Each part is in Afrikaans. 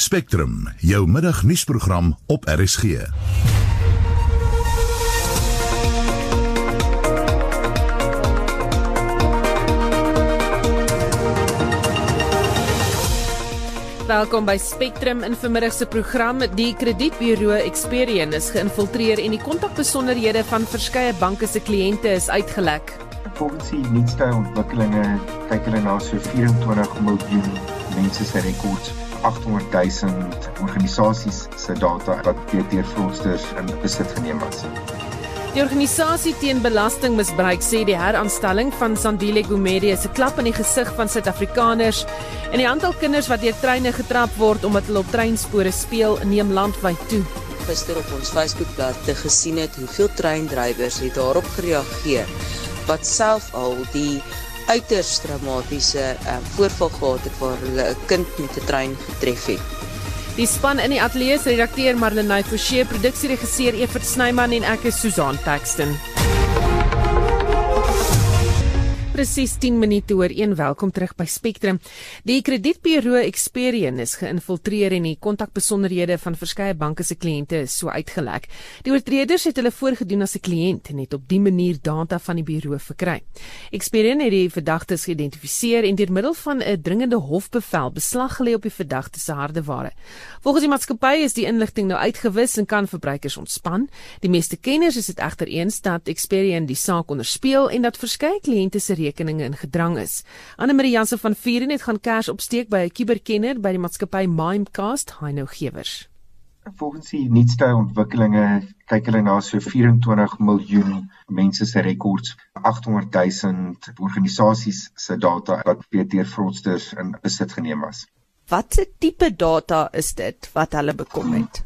Spectrum, jou middagnuusprogram op RSG. Welkom by Spectrum in vermiddag se program. Die kredietburo Experian is geïnfiltreer en die kontakbesonderhede van verskeie banke se kliënte is uitgelek. Volgens die nuutste ontwikkelinge kyk hulle na so 24 miljoen mense se rekords 800 000 organisasies se data wat deur fraudsters in besit geneem was. Die organisasie teen belastingmisbruik sê die heraanstelling van Sandile Gumede is 'n klap in die gesig van Suid-Afrikaners en die aantal kinders wat deur treine getrap word omdat hulle op treinspore speel neem landwyd toe. Gister op ons Facebookblad te gesien het hoeveel treindrywers het daarop gereageer wat self al die uiters dramatiese uh, voorval gehad het waar hulle 'n kind met 'n trein getref het. Die span in die ateljee se redakteur Marlenae Forsie, produksieregisseur Evert Snyman en ek is Susan Paxton presies 10 minute oor 1. Welkom terug by Spectrum. Die kredietburo Experian is geïnfiltreer en die kontakbesonderhede van verskeie banke se kliënte is so uitgelek. Die oortreders het hulle voorgedoen as 'n kliënt en het op dië manier data van die buro verkry. Experian het die verdagtes geïdentifiseer en deur middel van 'n dringende hofbevel beslag gelê op die verdagtes se hardeware. Volgens die maatskappy is die inligting nou uitgewis en kan verbruikers ontspan. Die meeste kenners is dit egter eens dat Experian die saak onderspeel en dat verskeie kliënte se rekeninge in gedrang is. Anne Marie Jansen van Vuren het gaan kers opsteek by 'n kuberkenner by die maatskappy Mimecast, Heino Gewers. Volgens die nuutste ontwikkelinge kyk hulle na so 24 miljoen mense se rekords, 800 000 organisasies se data wat deur fraudsters in besit geneem was. Watse tipe data is dit wat hulle bekom het?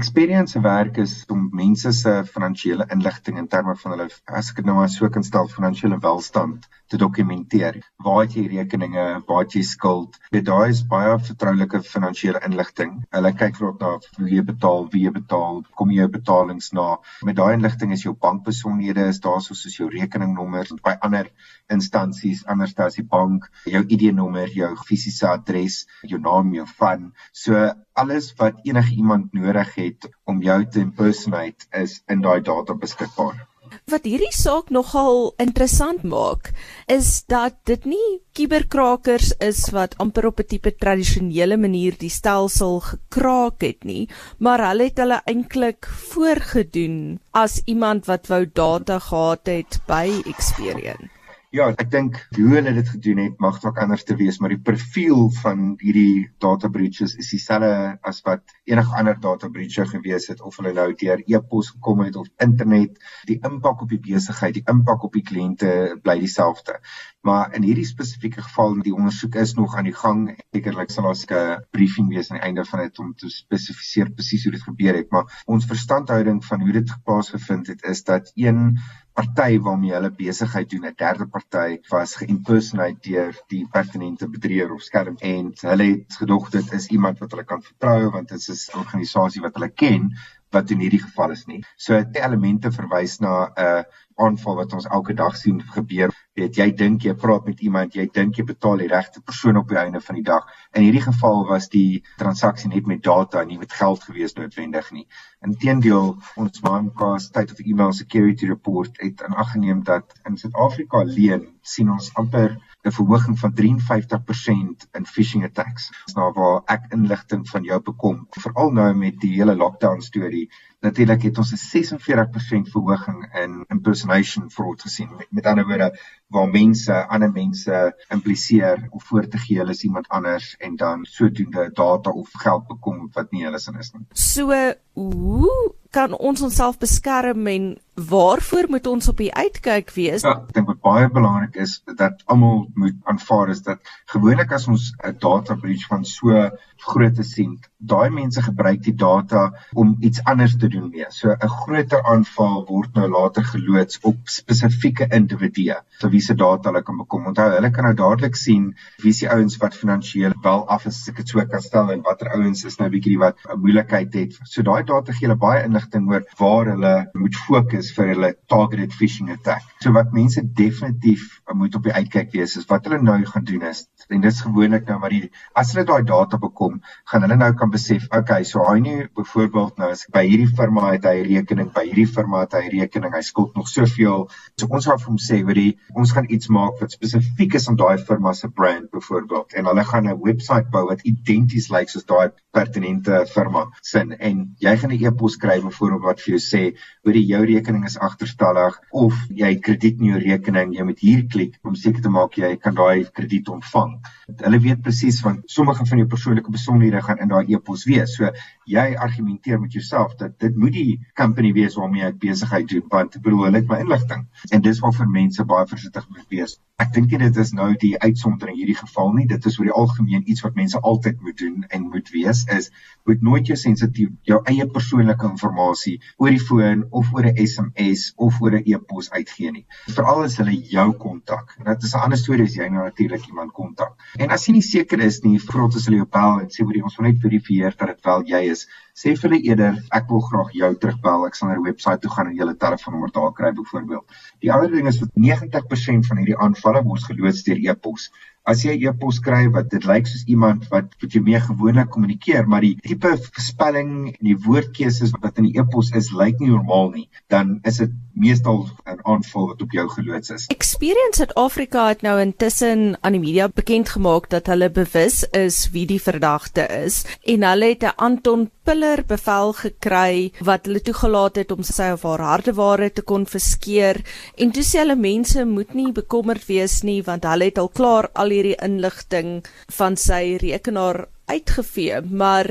Experience werk is om mense se finansiële inligting in terme van hulle as ek dit nou maar so kan stel finansiële welstand te dokumenteer. Waar het jy rekeninge, waar het jy skuld? Dit daai is baie vertroulike finansiële inligting. Hulle kyk ook na wie jy betaal, wie jy betaal, kom jy betalings na. Met daai inligting is jou bankbesonderhede is daar soos jou rekeningnommer by ander instansies anders as die bank, jou ID-nommer, jou fisiese adres, jou naam, jou van. So alles wat enige iemand nodig het om jou te impersonate is in daai data beskikbaar. Wat hierdie saak nogal interessant maak, is dat dit nie kuberkrakers is wat amper op 'n tipe tradisionele manier die stelsel gekraak het nie, maar hulle het hulle eintlik voorgedoen as iemand wat wou data gehad het by Experian. Ja, ek dink hoe hulle dit gedoen het mag dalk anders te wees, maar die profiel van hierdie data breaches is dieselfde as wat enige ander data breacher gewees het of hulle nou deur e-pos gekom het of internet. Die impak op die besigheid, die impak op die kliënte bly dieselfde. Maar in hierdie spesifieke geval, die ondersoek is nog aan die gang. Sekerlik sal ons 'n briefing wees aan die einde van dit om te spesifiseer presies hoe dit gebeur het, maar ons verstandhouding van hoe dit plaasgevind het is dat een party waarmee hulle besigheid doen, 'n derde party was geïmpersonate deur die pertinente bedrieger of skerm en hulle het gedog dit is iemand wat hulle kan vertrou want dit is 'n organisasie wat hulle ken wat in hierdie geval is nie. So die elemente verwys na 'n aanval wat ons elke dag sien gebeur weet jy dink jy praat met iemand jy dink jy betaal die regte persoon op die einde van die dag in hierdie geval was die transaksie net met data nie met geld gewees noodwendig nie inteendeel ons Mimecast State of Email Security Report het aangeneem dat in Suid-Afrika alleen sien ons amper 'n verhoging van 53% in phishing attacks. Dis nou waar ek inligting van jou bekom, veral nou met die hele lockdown storie. Natuurlik het ons 'n 46% verhoging in impersonation fraud gesien. Met, met ander woorde, waar mense ander mense impliseer of voor te gee hulle is iemand anders en dan sodoende data of geld bekom wat nie hulle sin is nie. So hoe kan ons onsself beskerm en waarvoor moet ons op die uitkyk wees? Ja, ek dink wat baie belangrik is dat almal moet aanvaar is dat gewoonlik as ons 'n data breach van so groot te sien, daai mense gebruik die data om iets anders te doen mee. So 'n groter aanval word nou later geloods op spesifieke individue. So wie se data hulle kan bekom. Onthou, hulle kan nou dadelik sien wie se ouens wat finansiëel wel af is, dit so kan stel en watter ouens is nou bietjie wat 'n moeilikheid het. So daai data gee hulle baie inligting oor waar hulle moet fokus vir hulle targeted phishing attack. So wat mense definitief moet op die uitkyk wees is wat hulle nou gaan doen is En dis gewoonlik nou maar die as hulle daai data bekom, gaan hulle nou kan besef, okay, so hy nie byvoorbeeld nou as by hierdie firma het hy 'n rekening, by hierdie firma het hy 'n rekening, hy skuld nog soveel. So ons gaan vir hom sê, weet jy, ons gaan iets maak wat spesifiek is aan daai firma se brand byvoorbeeld en hulle gaan 'n webwerf bou wat identies lyk soos daai pertinente firma sin en jy gaan 'n e-pos kry byvoorbeeld wat vir jou sê, weet jy, jou rekening is agterstallig of jy krediet in jou rekening, jy moet hier klik om seker te maak jy kan daai krediet ontvang. Hulle weet presies want sommige van jou persoonlike besonderhede gaan in daai e-pos wees. So jy argumenteer met jouself dat dit moet die company wees waarmee ek besigheid doen want ek bedoel hulle het my inligting en dis waarvoor mense baie versigtig moet wees. Ek dink nie dit is nou die uitsondering hierdie geval nie. Dit is oor die algemeen iets wat mense altyd moet doen en moet wees is moet nooit jou sensitief jou eie persoonlike inligting oor die foon of oor 'n SMS of oor 'n e-pos uitgee nie. Veral as hulle jou kontak. En dit is 'n ander storie as jy nou natuurlik iemand kontak. En as jy nie seker is nie, vra hulle hulle jou bel en sê hoor jy ons wil net verifieer dat dit wel jy is sê vir hulle eerder ek wil graag jou terugbel. Ek sal na die webwerf toe gaan en julle telefoonnommer daar kry byvoorbeeld. Die ander ding is dat 90% van hierdie aanvalle word geloods deur e-pos as jy 'n e-pos kry wat dit lyk soos iemand wat wat jy mee gewoonlik kommunikeer, maar die tipe spelling en die woordkeuses wat in die e-pos is lyk nie normaal nie, dan is dit meestal 'n aanval wat op jou geloods is. Experience Suid-Afrika het nou intussen aan die media bekend gemaak dat hulle bewus is wie die verdagte is en hulle het 'n Anton Piller bevel gekry wat hulle toegelaat het om sy of haar hardeware te konfiskeer en toe sê hulle mense moet nie bekommerd wees nie want hulle het al klaar al al hierdie inligting van sy rekenaar uitgevee, maar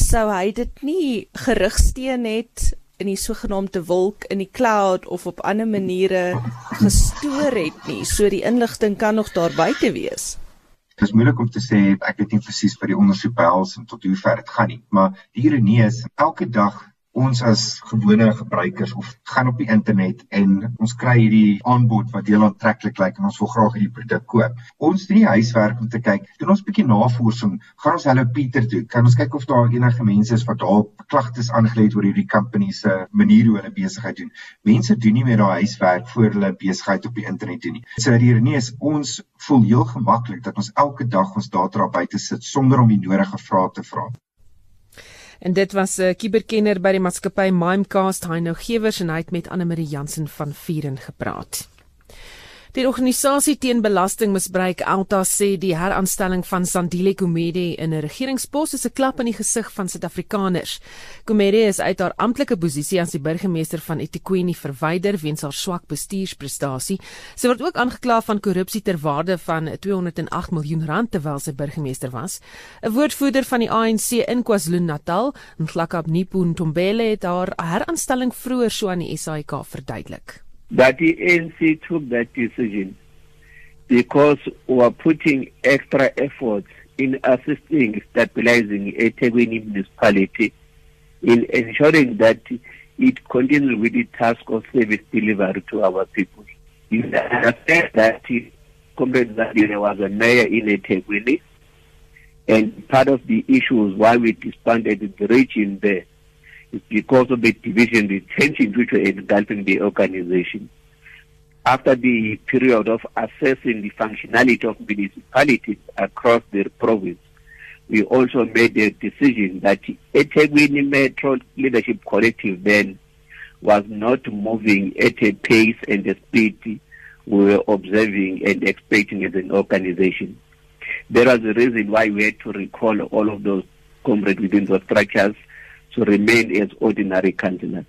sou hy dit nie gerigsteen het in die sogenaamde wolk in die cloud of op ander maniere gestoor het nie. So die inligting kan nog daar buite wees. Dit is moeilik om te sê ek weet nie presies wat die ondersoek behels en tot hoe ver dit gaan nie, maar die ironie is elke dag ons as gewone gebruikers of gaan op die internet en ons kry hierdie aanbod wat heel aantreklik lyk en ons wil graag hierdie produk koop. Ons doen die huiswerk om te kyk, doen ons 'n bietjie navorsing, gaan ons Hello Pieter toe, kan ons kyk of daar enige mense is wat daar klagtes aangelê het oor hierdie company se manier hoe hulle besigheid doen. Mense doen nie meer daai huiswerk voor hulle besigheid op die internet doen nie. So hier nie is ons voel heel gemaklik dat ons elke dag ons data daar buite sit sonder om die nodige vrae te vra. En dit was 'n uh, kuberkenner by die maatskappy Mimecast, hy nou gewers en hy het met Anne Marie Jansen van Vieren gepraat. Die organisasie teen belastingmisbruik Alta sê die heraanstelling van Sandile Gumede in 'n regeringspos is 'n klap in die gesig van Suid-Afrikaners. Gumede is uit haar amptelike posisie as die burgemeester van eThekwini verwyder weens haar swak bestuursprestasie. Sy word ook aangekla van korrupsie ter waarde van 208 miljoen rand terwyl sy burgemeester was. 'n Woordvoerder van die ANC in KwaZulu-Natal, Nhlakab Nipun Tombele, het haar heraanstelling vroeër so aan die SAIK verduidelik. That the ANC took that decision because we are putting extra efforts in assisting stabilizing eThekwini municipality in ensuring that it continues with the task of service delivery to our people. You understand that Comrade there was a mayor in eThekwini and part of the issues why we disbanded the region there because of the division, the tensions which were engulfing the organization. After the period of assessing the functionality of municipalities across the province, we also made a decision that eThekwini Metro Leadership Collective then was not moving at a pace and a speed we were observing and expecting as an organization. There was a reason why we had to recall all of those comrades within the structures to remain as ordinary councillors.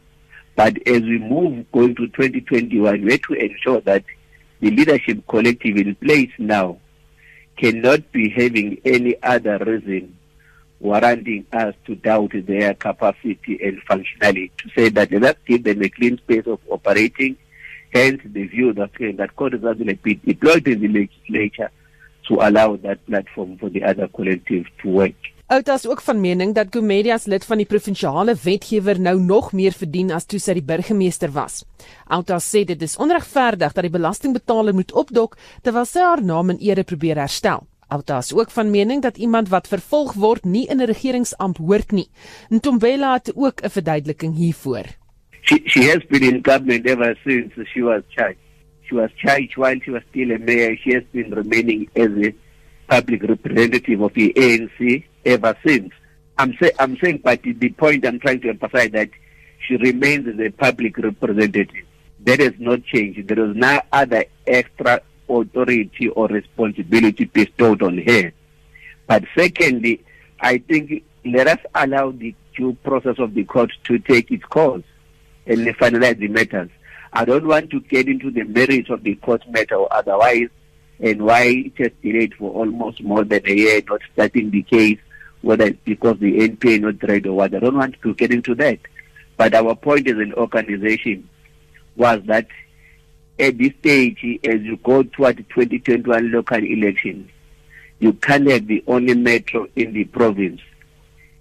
But as we move going to 2021, we have to ensure that the leadership collective in place now cannot be having any other reason warranting us to doubt their capacity and functionality to say that let's give them a clean space of operating. Hence the view that, that court is will be deployed in the legislature to allow that platform for the other collective to work. Outa is ook van mening dat Gumede as lid van die provinsiale wetgewer nou nog meer verdien as toe sy die burgemeester was. Outa sê dit is onregverdig dat die belastingbetaler moet opdok terwyl sy haar naam en ere probeer herstel. Outa is ook van mening dat iemand wat vervolg word nie in 'n regeringsamp hoort nie. Ntombela het ook 'n verduideliking hiervoor. She, she has been in government ever since she was charged. She was charged while she was still a mayor. She has been remaining as a public representative of the ANC ever since. I'm, say, I'm saying, but the point I'm trying to emphasize that she remains as a public representative. That has not changed. There is no other extra authority or responsibility bestowed on her. But secondly, I think let us allow the due process of the court to take its course and finalize the matters. I don't want to get into the merits of the court matter or otherwise and why it has delayed for almost more than a year not starting the case, whether it's because the NPA not ready or what. I don't want to get into that. But our point as an organization was that at this stage, as you go toward the 2021 local elections, you can't have the only metro in the province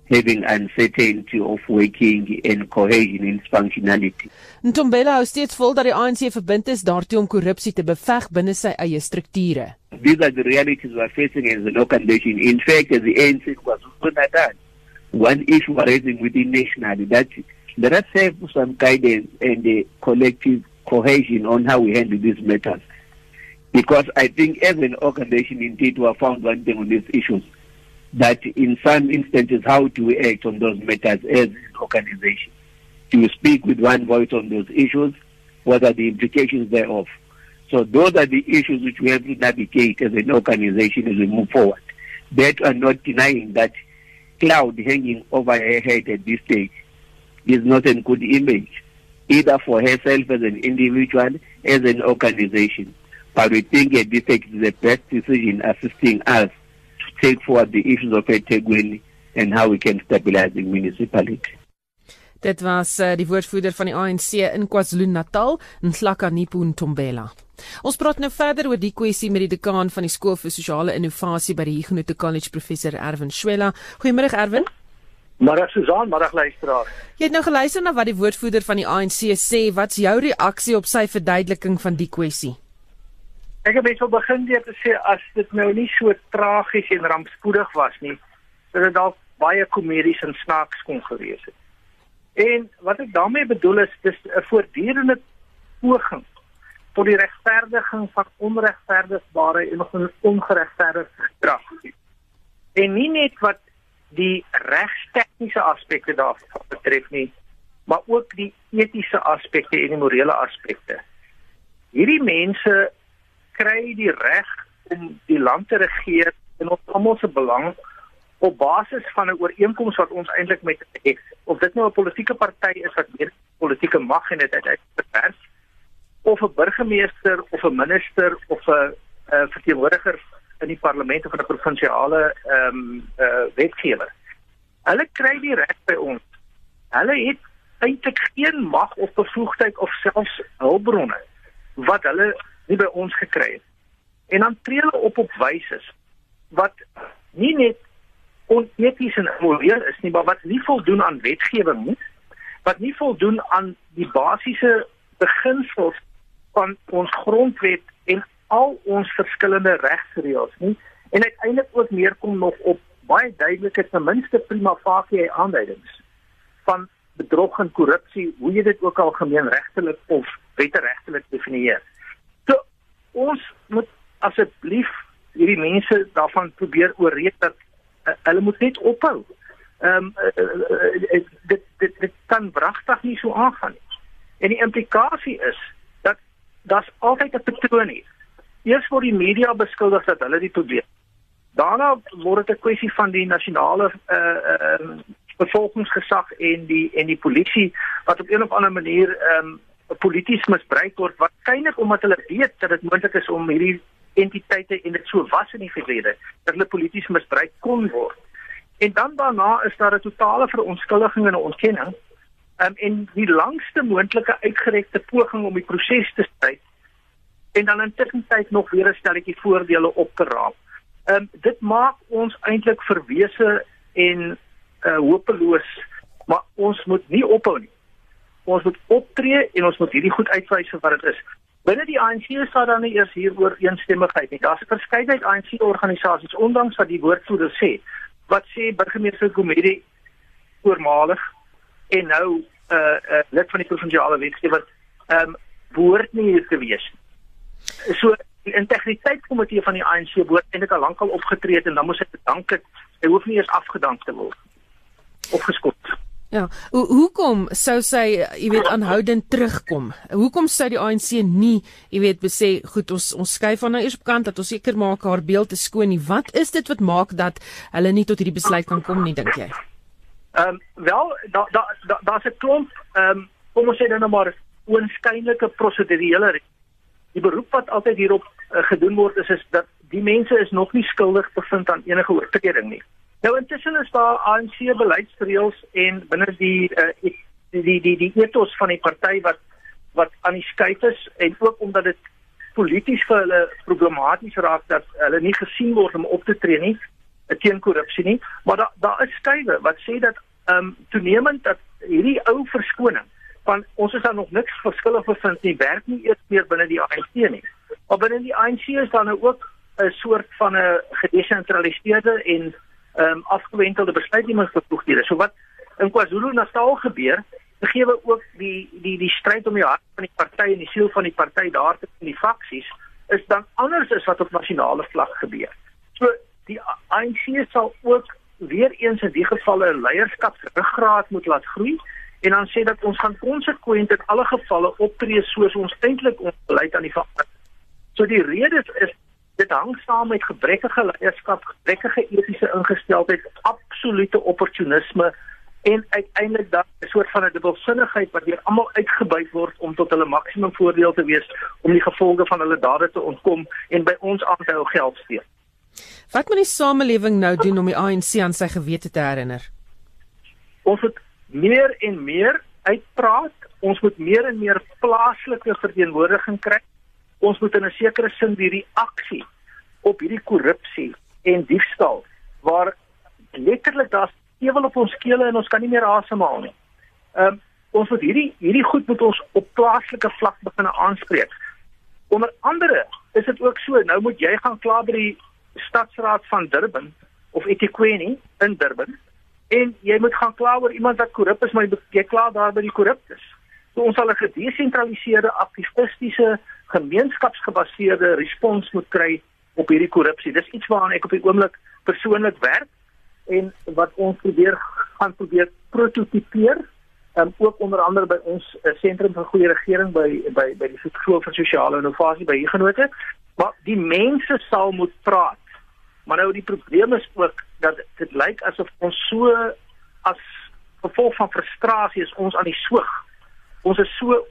having uncertainty of working and cohesion in its functionality. Ntombela hou steeds vol dat die ANC verbind is daartoe om korrupsie te beveg binne sy eie strukture. These are the realities we are facing as an organization. In fact, as the ANC was Natal, one issue we are raising within nationally that let us have some guidance and the collective cohesion on how we handle these matters. Because I think as an organization, indeed, we have found one thing on these issues that in some instances, how do we act on those matters as an organization? Do you speak with one voice on those issues? What are the implications thereof? So those are the issues which we have to navigate as an organization as we move forward. That are not denying that cloud hanging over her head at this stage is not a good image, either for herself as an individual, as an organization. But we think at this stage is the best decision assisting us take forward the issues of eThekwini and how we can stabilize the municipality. Dit was uh, die woordvoerder van die ANC in KwaZulu-Natal, Nhlakanipo Ntombela. Ons praat nou verder oor die kwessie met die dekaan van die skool vir sosiale innovasie by die Huguenot College professor Erwin Swela. Goeiemôre Erwin. Maar Susan, maar luisteraar. Jy het nou geluister na wat die woordvoerder van die ANC sê. Wat's jou reaksie op sy verduideliking van die kwessie? Ek het besou begin deur te sê as dit nou nie so tragies en rampspoedig was nie, sou dit dalk baie komedies en snaaks kon gewees het. En wat ek daarmee bedoel is dis 'n voortdurende poging tot die regverdiging van onregverdigbare en ongeregverdigde gedrag. En nie net wat die regstegniese aspekte daarvan betref nie, maar ook die etiese aspekte en die morele aspekte. Hierdie mense kry die reg om die land te regeer in ons almal se belang op basis van 'n ooreenkoms wat ons eintlik met het. Of dit nou 'n politieke party is wat meer politieke mag en dit uiteindelik bevers of 'n burgemeester of 'n minister of 'n verteenwoordiger in die parlement of 'n provinsiale ehm um, uh, wetgewer. Hulle kry die reg by ons. Hulle het eintlik geen mag of bevoegdheid of selfs hulpbronne wat hulle nie by ons gekry het. En dan tree hulle op op wyse wat nie net oneties en immoreel is nie, maar wat nie voldoen aan wetgewing nie, wat nie voldoen aan die basiese beginsels van ons grondwet en al ons verskillende regsreëls nie en uiteindelik ook neerkom nog op baie duidelike ten minste prima facie aanduidings van bedrog en korrupsie hoe jy dit ook al gemeenregtelik of wetteregtelik definieer. Ons moet asseblief hierdie mense daarvan probeer ooreed dat uh, hulle moet net ophou. Ehm um, uh, uh, dit dit dit kan wragtig nie so aangaan nie. En die implikasie is dat daar's altyd 'n patroon hier eers word die media beskuldig dat hulle die probleem. Daarna word dit 'n kwessie van die nasionale uh uh bevolkingsgesag en die en die polisie wat op een of ander manier um polities misbruik word waarskynlik omdat hulle weet dat dit moontlik is om hierdie entiteite en dit so was in die verlede dat hulle polities misbruik kon word. En dan daarna is daar 'n totale verontskuldiging en 'n ontkenning um, en die langste moontlike uitgerekte poging om die proses te stryd en dan intussen tyd nog weer 'n stelletjie voordele op te raap. Ehm um, dit maak ons eintlik verwese en uh hopeloos, maar ons moet nie ophou nie. Ons moet optree en ons moet hierdie goed uitwys vir wat dit is. Binne die ANC staan dan nie eers hieroor eensstemmigheid nie. Daar's 'n verskeidenheid ANC organisasies ondanks wat die woordvoerder sê, wat sê burgemeester Komedi voormalig en nou 'n uh, uh, lid van die provinsiale wetgewer ehm um, behoort nie hier te wees nie. So die integriteitskomitee van die ANC behoort eintlik al lankal opgetree het en dan moes hy bedank het. Hy hoef nie eens afgedank te word of geskort. Ja, Ho hoekom sou sy, jy weet, aanhoudend terugkom? Hoekom sou die ANC nie, jy weet, besê goed, ons ons skuif van nou eers op kant dat ons seker maak haar beeld is skoon nie. Wat is dit wat maak dat hulle nie tot hierdie besluit kan kom nie, dink jy? Ehm um, wel, daar da, da, daar's da 'n klomp ehm um, kom ons sê dan nou maar oënskynlike prosedurele die beroep wat altyd hierop uh, gedoen word is is dat die mense is nog nie skuldig bevind aan enige oortreding nie. Nou intussen is daar ANC beleidsreëls en binne die, uh, die die die die ethos van die party wat wat aan die skuif is en ook omdat dit polities vir hulle problematies raak dat hulle nie gesien word om op te tree nie teen korrupsie nie, maar daar daar is skuwe wat sê dat ehm um, toenemend dat hierdie ou verskoning van ons is daar nog niks verskillig bevind nie, werk nie eers meer binne die ANC nie. Maar binne die ANC is daar nou ook 'n soort van 'n gedesentraliseerde en ehm um, afgewentelde besluitnemingsbevoegdhede. So wat in KwaZulu-Natal gebeur, gegee ook die die die stryd om die hart van die party en die siel van die party daar te in die faksies is dan anders as wat op nasionale vlak gebeur. So die ANC sal ook weer eens in die gevalle 'n leierskapsruggraat moet laat groei en dan sê dat ons gaan konsekwent in alle gevalle optree soos ons eintlik ons beleid aan die verander. So die rede is dit hang saam met gebrekkige leierskap, gebrekkige etiese ingesteldheid, absolute opportunisme en uiteindelik dan 'n soort van 'n dubbelsinnigheid wat deur almal uitgebuit word om tot hulle maksimum voordeel te wees om die gevolge van hulle dade te ontkom en by ons aan te hou geld steel. Wat moet die samelewing nou doen om die ANC aan sy gewete te herinner? Ons moet meer en meer uitpraat. Ons moet meer en meer plaaslike verteenwoordiging kry. Ons moet in 'n sekere sin die reaksie op hierdie korrupsie en diefstal waar letterlik daar ewel op ons kele en ons kan nie meer asemhaal nie. Ehm um, ons moet hierdie hierdie goed moet ons op plaaslike vlak begin aanspreek. Onder andere is dit ook so, nou moet jy gaan kla by die stadsraad van Durban of eThekwini in Durban en jy moet gaan kla oor iemand wat korrup is, maar jy kla daar by die korruptes. So ons sal 'n gedesentraliseerde, aktivistiese, gemeenskapsgebaseerde respons moet kry op hierdie korrupsie. Dis iets waaraan ek op die oomblik persoonlik werk en wat ons probeer gaan probeer prototipeer um, ook onder andere by ons uh, sentrum vir goeie regering by by by die skool vir sosiale innovasie by Huguenot maar die mense sal moet praat. Maar nou die probleem is ook dat dit lyk asof ons so as gevolg van frustrasie is ons aan die soog ons is so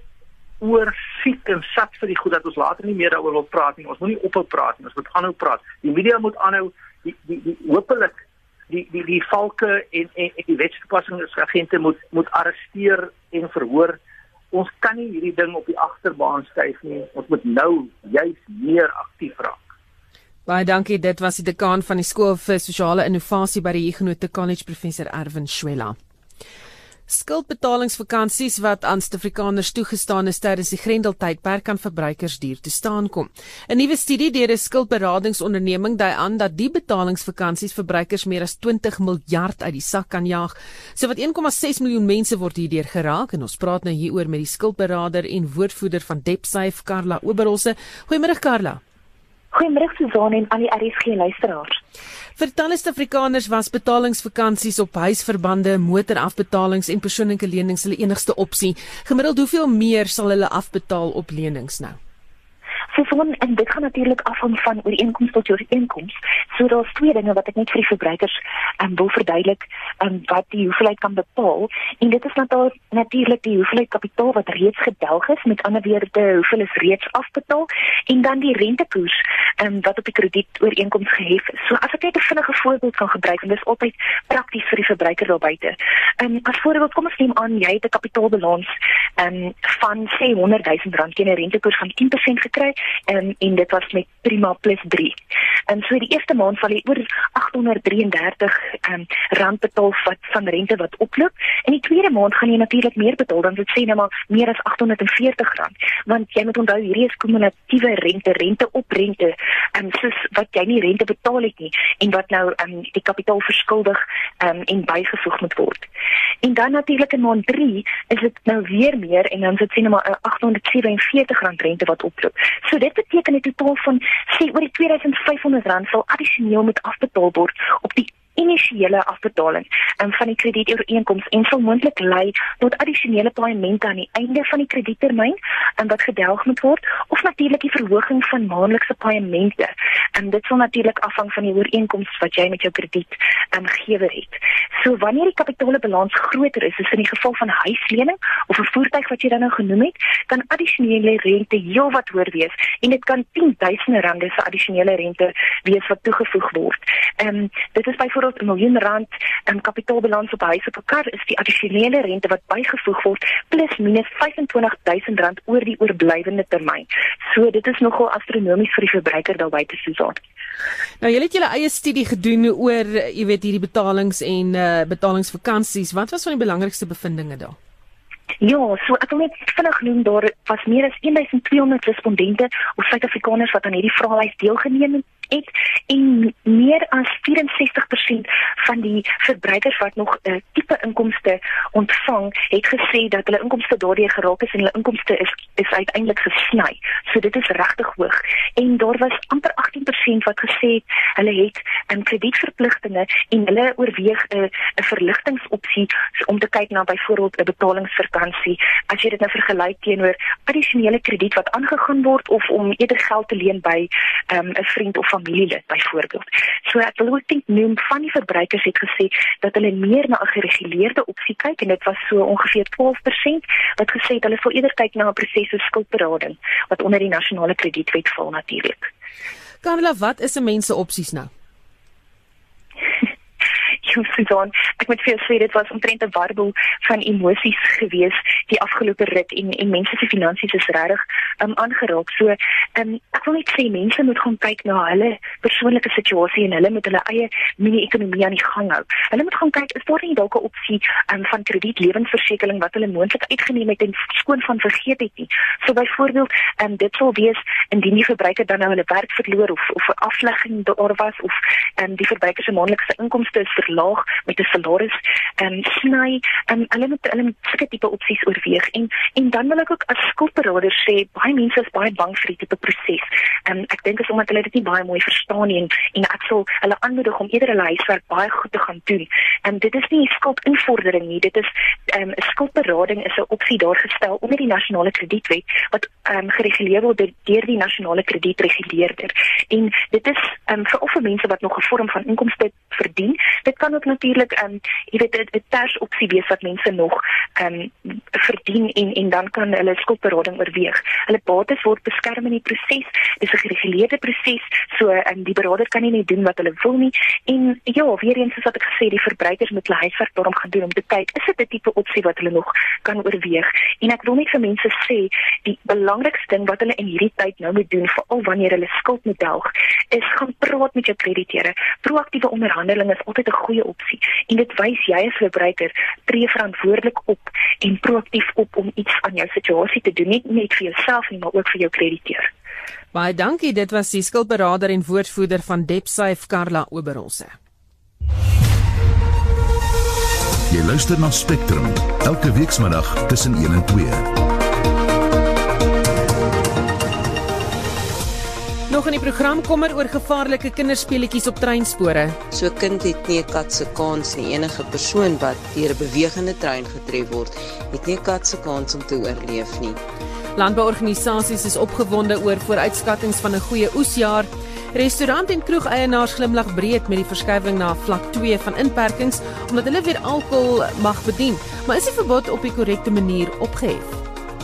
oor siek en sat vir die goed dat ons later nie meer daaroor wil praat nie ons moet nie ophou praat nie ons moet aanhou praat die media moet aanhou die die, die hopelik die die die valke en en, en die wetstoepassingsagente moet moet arresteer en verhoor. Ons kan nie hierdie ding op die agterbaan skuif nie. Ons moet nou juis meer aktief raak. Baie dankie. Dit was die dekaan van die skool vir sosiale innovasie by die Huguenot College professor Erwin Schwella. Skuldbetalingsvakansies wat aan Suid-Afrikaners toegestaan is tydens die Grendeltydperk kan verbruikers duur te staan kom. 'n Nuwe studie deur 'n skuldberadingsonderneming dui aan dat die betalingsvakansies verbruikers meer as 20 miljard uit die sak kan jaag. Sowat 1,6 miljoen mense word hierdeur geraak en ons praat nou hieroor met die skuldberader en woordvoerder van DebtSafe, Karla Oberholse. Goeiemôre Karla. Goeiemôre Susan en al die RSG luisteraars. Vir talle Suid-Afrikaners was betalingsvakansies op huisverbande, motorafbetalings en persoonlike lenings hulle enigste opsie. Gemiddeld hoeveel meer sal hulle afbetaal op lenings nou? So van en dit gaan natuurlik afhang van ooreenkoms tot ooreenkoms. So daar's twee dinge wat ek net vir die verbruikers um, wil verduidelik, um, wat die hoeveelheid kan bepaal. En dit is natuurlik die hoeveelheid kapitaal wat reeds gedelg is, met ander woorde, hoeveel is reeds afbetaal en dan die rentekoers um, wat op die krediet ooreenkoms gehef is. So as ek net 'n vinnige voorbeeld kan gebruik en dis altyd prakties vir die verbruiker daar buite. Um, as voorbeeld kom ons neem aan jy het 'n kapitaalbalans um, van sê 100 000 rand teen 'n rentekoers van 10% gekry en en dit was met prima plus 3. En so die eerste maand sal jy oor 833 um, rand betaal wat van rente wat oploop. En die tweede maand gaan jy natuurlik meer betaal dan dit sê nou maar meer as 840 rand. Want jy moet onthou hierdie is kumulatiewe rente, rente op rente. En soos wat jy nie rente betaal het nie en wat nou um, die kapitaal verskuldig um, en bygevoeg moet word. En dan natuurlik in maand 3 is dit nou weer meer en dan sit sien maar 'n R847 rente wat oploop. So dit beteken 'n totaal van sê oor die R2500 sal addisioneel moet afbetaal word op die initiële afbetaling um, van die kredieooreenkoms en sal moontlik lei tot addisionele paemente aan die einde van die krediettermyn en wat gedelg moet word of natuurlik die verhoging van maandelikse paemente. En dit sal natuurlik afhang van die ooreenkoms wat jy met jou kredietgewer um, het. So wanneer die kapitaalbalans groter is, is in die geval van huislening of 'n voertuig wat jy dan nou genoem het, kan addisionele rente heelwat hoër wees en dit kan 10000 rande se addisionele rente wees wat toegevoeg word. Ehm um, dit is byvoorbeeld byvoorbeeld 'n miljoen rand in kapitaalbalans op 'n huis of 'n kar is die addisionele rente wat bygevoeg word plus minus R25000 oor die oorblywende termyn. So dit is nogal astronomies vir die verbruiker daar buite Susan. Nou julle het julle eie studie gedoen oor jy weet hierdie betalings en uh, betalingsvakansies. Wat was van die belangrikste bevindinge daar? Ja, so ek wil net vinnig noem daar was meer as 1200 respondente of Suid-Afrikaners wat aan hierdie vraelys deelgeneem het het en meer as 64% van die verbruikers wat nog 'n uh, tipe inkomste ontvang, het gesê dat hulle inkomste daardie geraak is en hulle inkomste is is uiteindelik gesny. So dit is regtig hoog. En daar was amper 18% wat gesê het hulle het 'n kredietverpligtinge en hulle oorweeg 'n 'n verligtingopsie om te kyk na byvoorbeeld 'n betalingsvakansie. As jy dit nou vergelyk teenoor addisionele krediet wat aangegaan word of om eerder geld te leen by ehm, 'n um, vriend of familielid byvoorbeeld. So ek wil ook dink noem van die verbruikers het gesê dat hulle meer na 'n gereguleerde opsie kyk en dit was so ongeveer 12% wat gesê het hulle sou eerder kyk na 'n proses so skuldberading wat onder die nasionale kredietwet val natuurlik. Kamela, wat is 'n mens se opsies nou? Susan, ek moet vir jou sê dit was omtrent 'n warbel van emosies gewees die afgelope rit en en mense se finansies is regtig um, aangeraak. So, um, ek wil net sê mense moet gaan kyk na hulle persoonlike situasie en hulle moet hulle eie mini-ekonomie aan die gang hou. Hulle moet gaan kyk is daar nie dalk 'n opsie um, van krediet lewensversekering wat hulle moontlik uitgeneem het en skoon van vergeet het nie. So byvoorbeeld, um, dit sou wees indien die verbruiker dan nou hulle werk verloor of of 'n aflegging daar was of um, die verbruiker se maandelikse inkomste is verlaag verlaag met 'n salaris um, sny um, hulle moet hulle moet sulke tipe opsies oorweeg en en dan wil ek ook as skuldberader sê baie mense is baie bang vir die tipe proses. Um, ek dink is omdat hulle dit nie baie mooi verstaan nie en en ek sal hulle aanmoedig om eerder hulle huiswerk baie goed te gaan doen. En dit is nie skuldinvordering nie, dit is 'n um, skuldberading is 'n opsie daar gestel onder die nasionale kredietwet wat um, gereguleer word deur die nasionale kredietreguleerder. En dit is um, vir of vir mense wat nog 'n vorm van inkomste verdien. Dit kan ook natuurlik ehm um, jy weet 'n ters opsie wees wat mense nog ehm um, verdien en en dan kan hulle skuldberading oorweeg. Hulle bates word beskerm in die proses. Dis 'n gereguleerde proses, so ehm um, die beraader kan nie net doen wat hulle wil nie. En ja, weer eens soos wat ek gesê, die verbruikers moet hulle huiswerk daarom gaan doen om te kyk is dit 'n tipe opsie wat hulle nog kan oorweeg. En ek wil net vir mense sê, die belangrikste ding wat hulle in hierdie tyd nou moet doen, veral wanneer hulle skuld moet delg, is gaan praat met jou krediteure. Proaktiewe onderhandeling is altyd 'n goeie opsie en dit wys jy as verbruiker tree verantwoordelik op en proaktief op om iets aan jou situasie te doen, nie net vir jouself nie, maar ook vir jou krediteur. Baie dankie, dit was die skuldberader en woordvoerder van DebtSafe Karla Oberholse. Jy luister na Spectrum elke weekmiddag tussen 1 en 2. Nog in die program kommer oor gevaarlike kinderspeletjies op treinspore. So kind het nie 'n kat se kans nie. Enige persoon wat deur 'n bewegende trein getref word, het nie 'n kat se kans om te oorleef nie. Landbouorganisasies is opgewonde oor vooruitskattinge van 'n goeie oesjaar. Restaurant en kroegeienaars glimlag breed met die verskywing na vlak 2 van inperkings omdat hulle weer alkohol mag bedien. Maar is die verbod op die korrekte manier opgehef?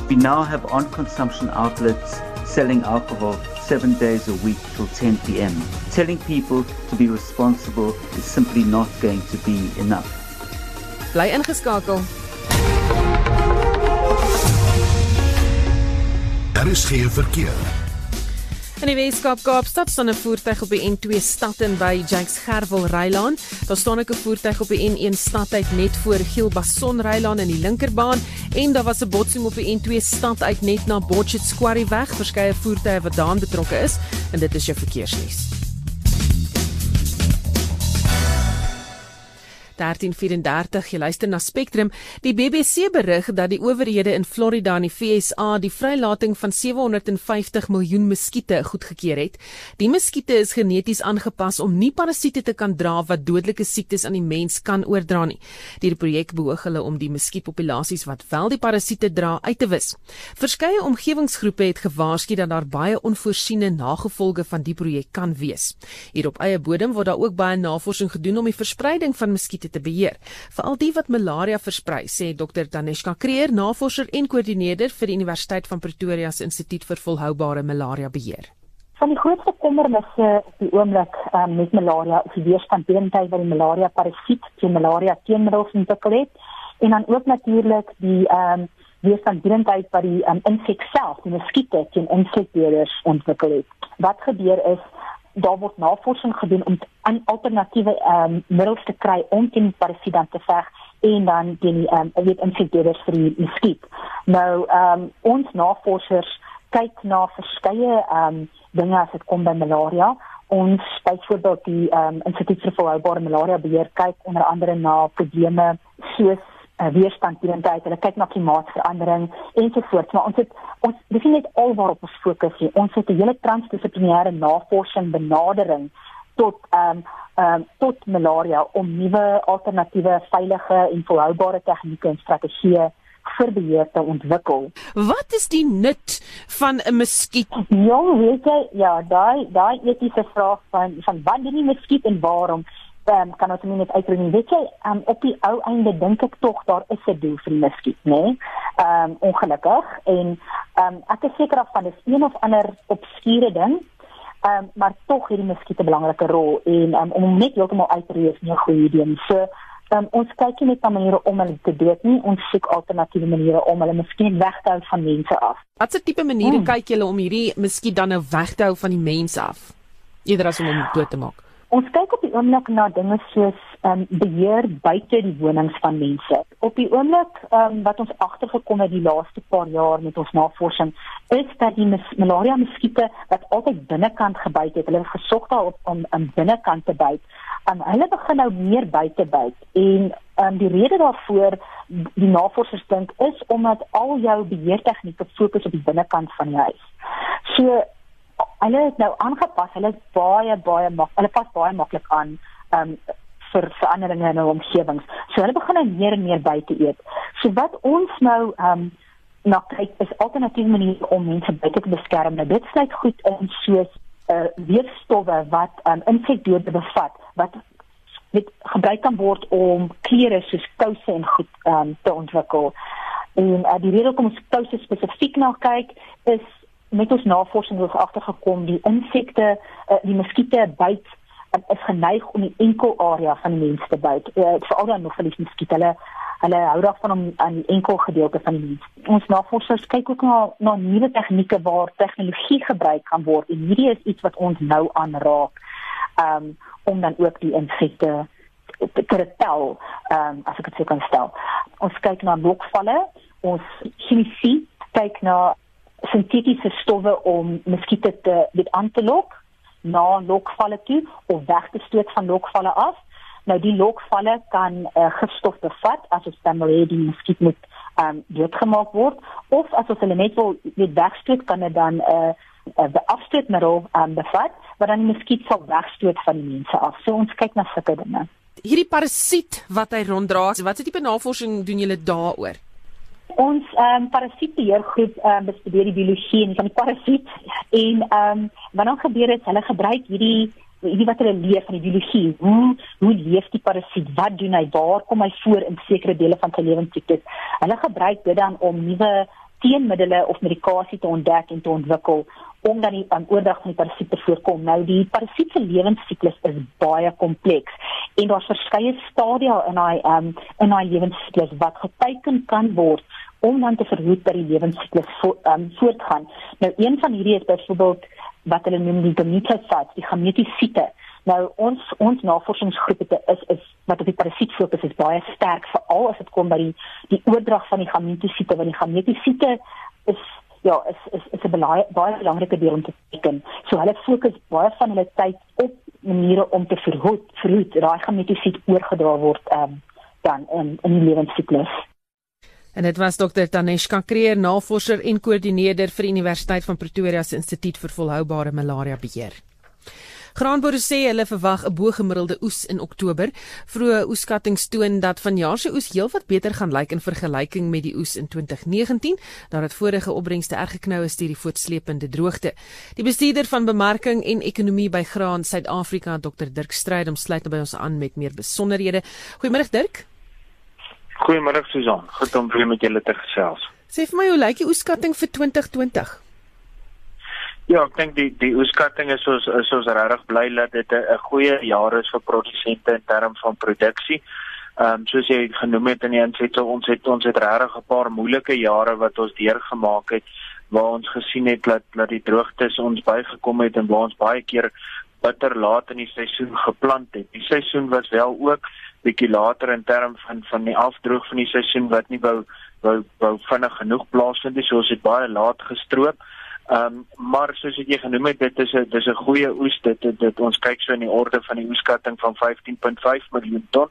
We now have on-consumption outlets selling alcohol seven days a week till 10 p.m. Telling people to be responsible is simply not going to be enough. Bly ingeskakel. Daar is geen verkeer. In die Weskaap Kaapstad staan 'n voertuig op die N2 stad in by Jakes Gerwel Rylaan. Daar staan ook 'n voertuig op die N1 stad uit net voor Gielbason Rylaan in die linkerbaan en daar was 'n botsing op die N2 stad uit net na Botchet Quarry weg. Verskeie voertuie wat daarin betrokke is en dit is jou verkeersnuus. 1334 jy luister na Spectrum. Die BBC berig dat die owerhede in Florida in die FSA die vrylating van 750 miljoen muskiete goedgekeur het. Die muskiete is geneties aangepas om nie parasiete te kan dra wat dodelike siektes aan die mens kan oordra nie. Die projek beoog hulle om die muskietpopulasies wat wel die parasiete dra uit te wis. Verskeie omgewingsgroepe het gewaarsku dat daar baie onvoorsiene nagevolge van die projek kan wees. Hier op eie bodem word daar ook baie navorsing gedoen om die verspreiding van muskiete te beheer, veral die wat malaria versprei, sê Dr. Daneshka Kreer, navorser en koördineerder vir die Universiteit van Pretoria se Instituut vir Volhoubare Malaria Beheer. Van die grootste kommernisse op die oomblik um, met malaria is die weerstandbeenheid wat die malaria parasiet teen malaria teenmiddels ontwikkel het en dan ook natuurlik die um, weerstandbeenheid wat die um, insek self, die muskiete teen insekbeerders ontwikkel. Wat gebeur is daar word navorsing gedoen om aan alternatiewe ehm um, middels te kry om teen die parasiet dan te veg en dan teen die ehm um, weet insekbeerders vir die muskiet. Nou ehm um, ons navorsers kyk na verskeie ehm um, dinge as dit kom by malaria. Ons byvoorbeeld die ehm um, Instituut vir Volhoubare Malaria Beheer kyk onder andere na probleme soos uh, weerstand teen tyd. Hulle kyk na klimaatsverandering ensovoorts, maar ons het ons dis nie net alwaarop ons fokus nie. Ons het 'n hele transdissiplinêre navorsing benadering tot ehm um, ehm um, tot malaria om nuwe alternatiewe veilige en volhoubare tegnieke en strategieë vir beheer te ontwikkel. Wat is die nut van 'n muskiet? Ja, weet jy, ja, daai daai etiese vraag van van wat doen die muskiet en waarom? Um, kan ons net uitbring weet jy um, op die ou einde dink ek tog daar is 'n doel vir muskiet nê? Nee? um, ongelukkig. En um, ek is seker of van dis een of ander obskure ding. Um, maar tog het die muskiet 'n belangrike rol en um, om net heeltemal uit te reis nie 'n goeie idee nie. So um, ons kyk nie net na maniere om hulle te dood nie. Ons soek alternatiewe maniere om hulle miskien weg te hou van mense af. Watse tipe maniere hmm. kyk julle om hierdie muskiet dan nou weg te hou van die mense af? Eerder as om hom dood te maak Ons kyk op die oomblik na dinge soos ehm um, beheer buite die wonings van mense. Op die oomblik ehm um, wat ons agtergekom het die laaste paar jaar met ons navorsing is dat die malaria muskiete wat altyd binnekant gebyt het, hulle gesog daarop om in binnekant te byt. Um, hulle begin nou meer buite byt en um, die rede daarvoor die navorsers dink is omdat al jou beheertegnieke fokus op die binnekant van die huis. So hulle het nou aangepas. Hulle is baie baie mak hulle pas baie maklik aan um vir veranderinge in hulle omgewings. So hulle begin nou meer en meer buite eet. So wat ons nou um na kyk is alternatiewe maniere om mense buite te beskerm. Nou dit sluit goed in soos uh weefstowwe wat um insekdode bevat wat met gebruik kan word om klere soos kouse en goed um te ontwikkel. En uh, die rede hoekom ons kouse spesifiek na kyk is met ons navorsing het ons agtergekom die insekte uh, die muskiete byt uh, is geneig om die enkel area van die mens te byt. Uh, veral dan nog vir die muskiete. Hulle hulle hou daarvan om aan die enkel gedeelte van die mens. Ons navorsers kyk ook na na nuwe tegnieke waar tegnologie gebruik kan word en hierdie is iets wat ons nou aanraak um, om dan ook die insekte te tel um, as ek dit sou kan stel. Ons kyk na lokvalle ons chemie kyk na sintetiese stowwe om muskiete te dit aan te lok na lokvalle toe of weg te stoot van lokvalle af. Nou die lokvalle kan uh, gifstof bevat as dit dan maar die muskiet moet um, doodgemaak word of as ons hulle net wil net wegstoot kan dit dan 'n uh, uh, afstootmiddel um, bevat wat dan die muskiet sal wegstoot van die mense af. So ons kyk na sulke dinge. Hierdie parasiet wat hy ronddra, wat se tipe navorsing doen julle daaroor? Ons ehm um, parasietbeheergroep ehm um, bestudeer die biologie van die parasiet en ehm um, wat dan gebeur is hulle gebruik hierdie hierdie wat hulle leer van die biologie. Hoe hoe leef die parasiet? Wat doen hy? Waar kom hy voor in sekere dele van sy lewensiklus? Hulle gebruik dit dan om nuwe teenmiddels of medikasie te ontdek en te ontwikkel om dan die um, oordrag van die parasiet te voorkom. Nou die parasiet se lewensiklus is baie kompleks en daar's verskeie stadia in hy um, in hy lewensiklus wat geteken kan word om dan te verhoed dat die lewensiklus vo, um, voortgaan. Nou een van hierdie is byvoorbeeld wat hulle noem die gametosites, die gametosiete. Nou ons ons navorsingsgroep het is is wat op die parasiet fokus is baie sterk veral as dit kom by die die oordrag van die gametosiete want die gametosiete is ja, is is is 'n baie baie belangrike deel om te teken. So hulle fokus baie van hulle tyd op maniere om te verhoed verhoed daai gametosied oorgedra word um, dan in in die lewensiklus. En dit was Dr Taneshka Kreer, navorser en koördineerder vir Universiteit van Pretoria se Instituut vir Volhoubare Malaria Beheer. Graanboere sê hulle verwag 'n bo-gemiddelde oes in Oktober. Vroeë oeskattinge toon dat vanjaar se oes heelwat beter gaan lyk in vergelyking met die oes in 2019, nadat vorige opbrengste erg geknou is deur die voortsleepende droogte. Die bestuurder van bemarking en ekonomie by Graan Suid-Afrika, Dr Dirk Strydom, sluit by ons aan met meer besonderhede. Goeiemôre Dirk. Goeiemôre Susan. Goed om weer met julle te gesels. Sê vir my hoe lyk die oeskatting vir 2020? Ja, ek dink die die oeskatting is ons is ons regtig bly dat dit 'n goeie jaar is vir produsente in terme van produksie. Ehm um, soos jy genoem het in die inset, ons het ons het regtig 'n paar moeilike jare wat ons deurgemaak het waar ons gesien het dat dat die droogtes ons bygekom het en waar ons baie keer bitter laat in die seisoen geplant het. Die seisoen was wel ook bietjie later in terme van van die afdroog van die seisoen wat nie wou wou wou vinnig genoeg plaasvind nie, so ons het baie laat gestroop. Ehm um, maar soos jy genoem het, dit is 'n dis 'n goeie oes dit, dit dit ons kyk so in die orde van die oeskatting van 15.5 miljoen ton.